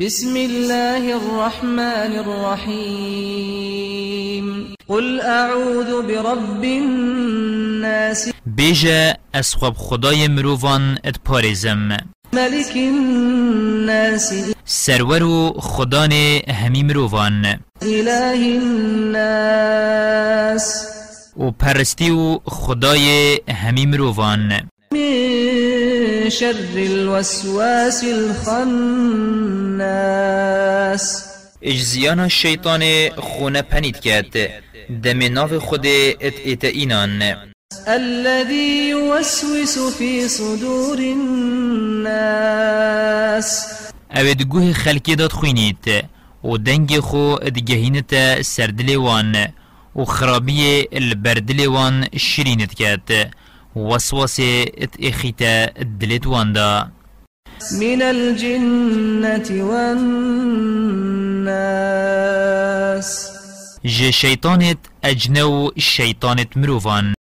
بسم الله الرحمن الرحيم. قل أعوذ برب الناس. بيجا أسخب خداي مروفان ات پاريزم ملك الناس. سرور خدان همي مروفان إله الناس. و پرستي خداي همي مروفان من شر الوسواس الخناس. اجزيانا الشيطان خونه پنید کرد. دم ناف خود ات ات اینان. الذي يوسوس في صدور الناس. اوید گوه خلکی داد خوینید. و دنگ خو ادگهینت سردلی وان و خرابی البردلی وان شرینت کرد. وسوسة ات اخیتا دلت وان دا من الجنة والناس. جه شيطانت أجنو شيطانت مروفان.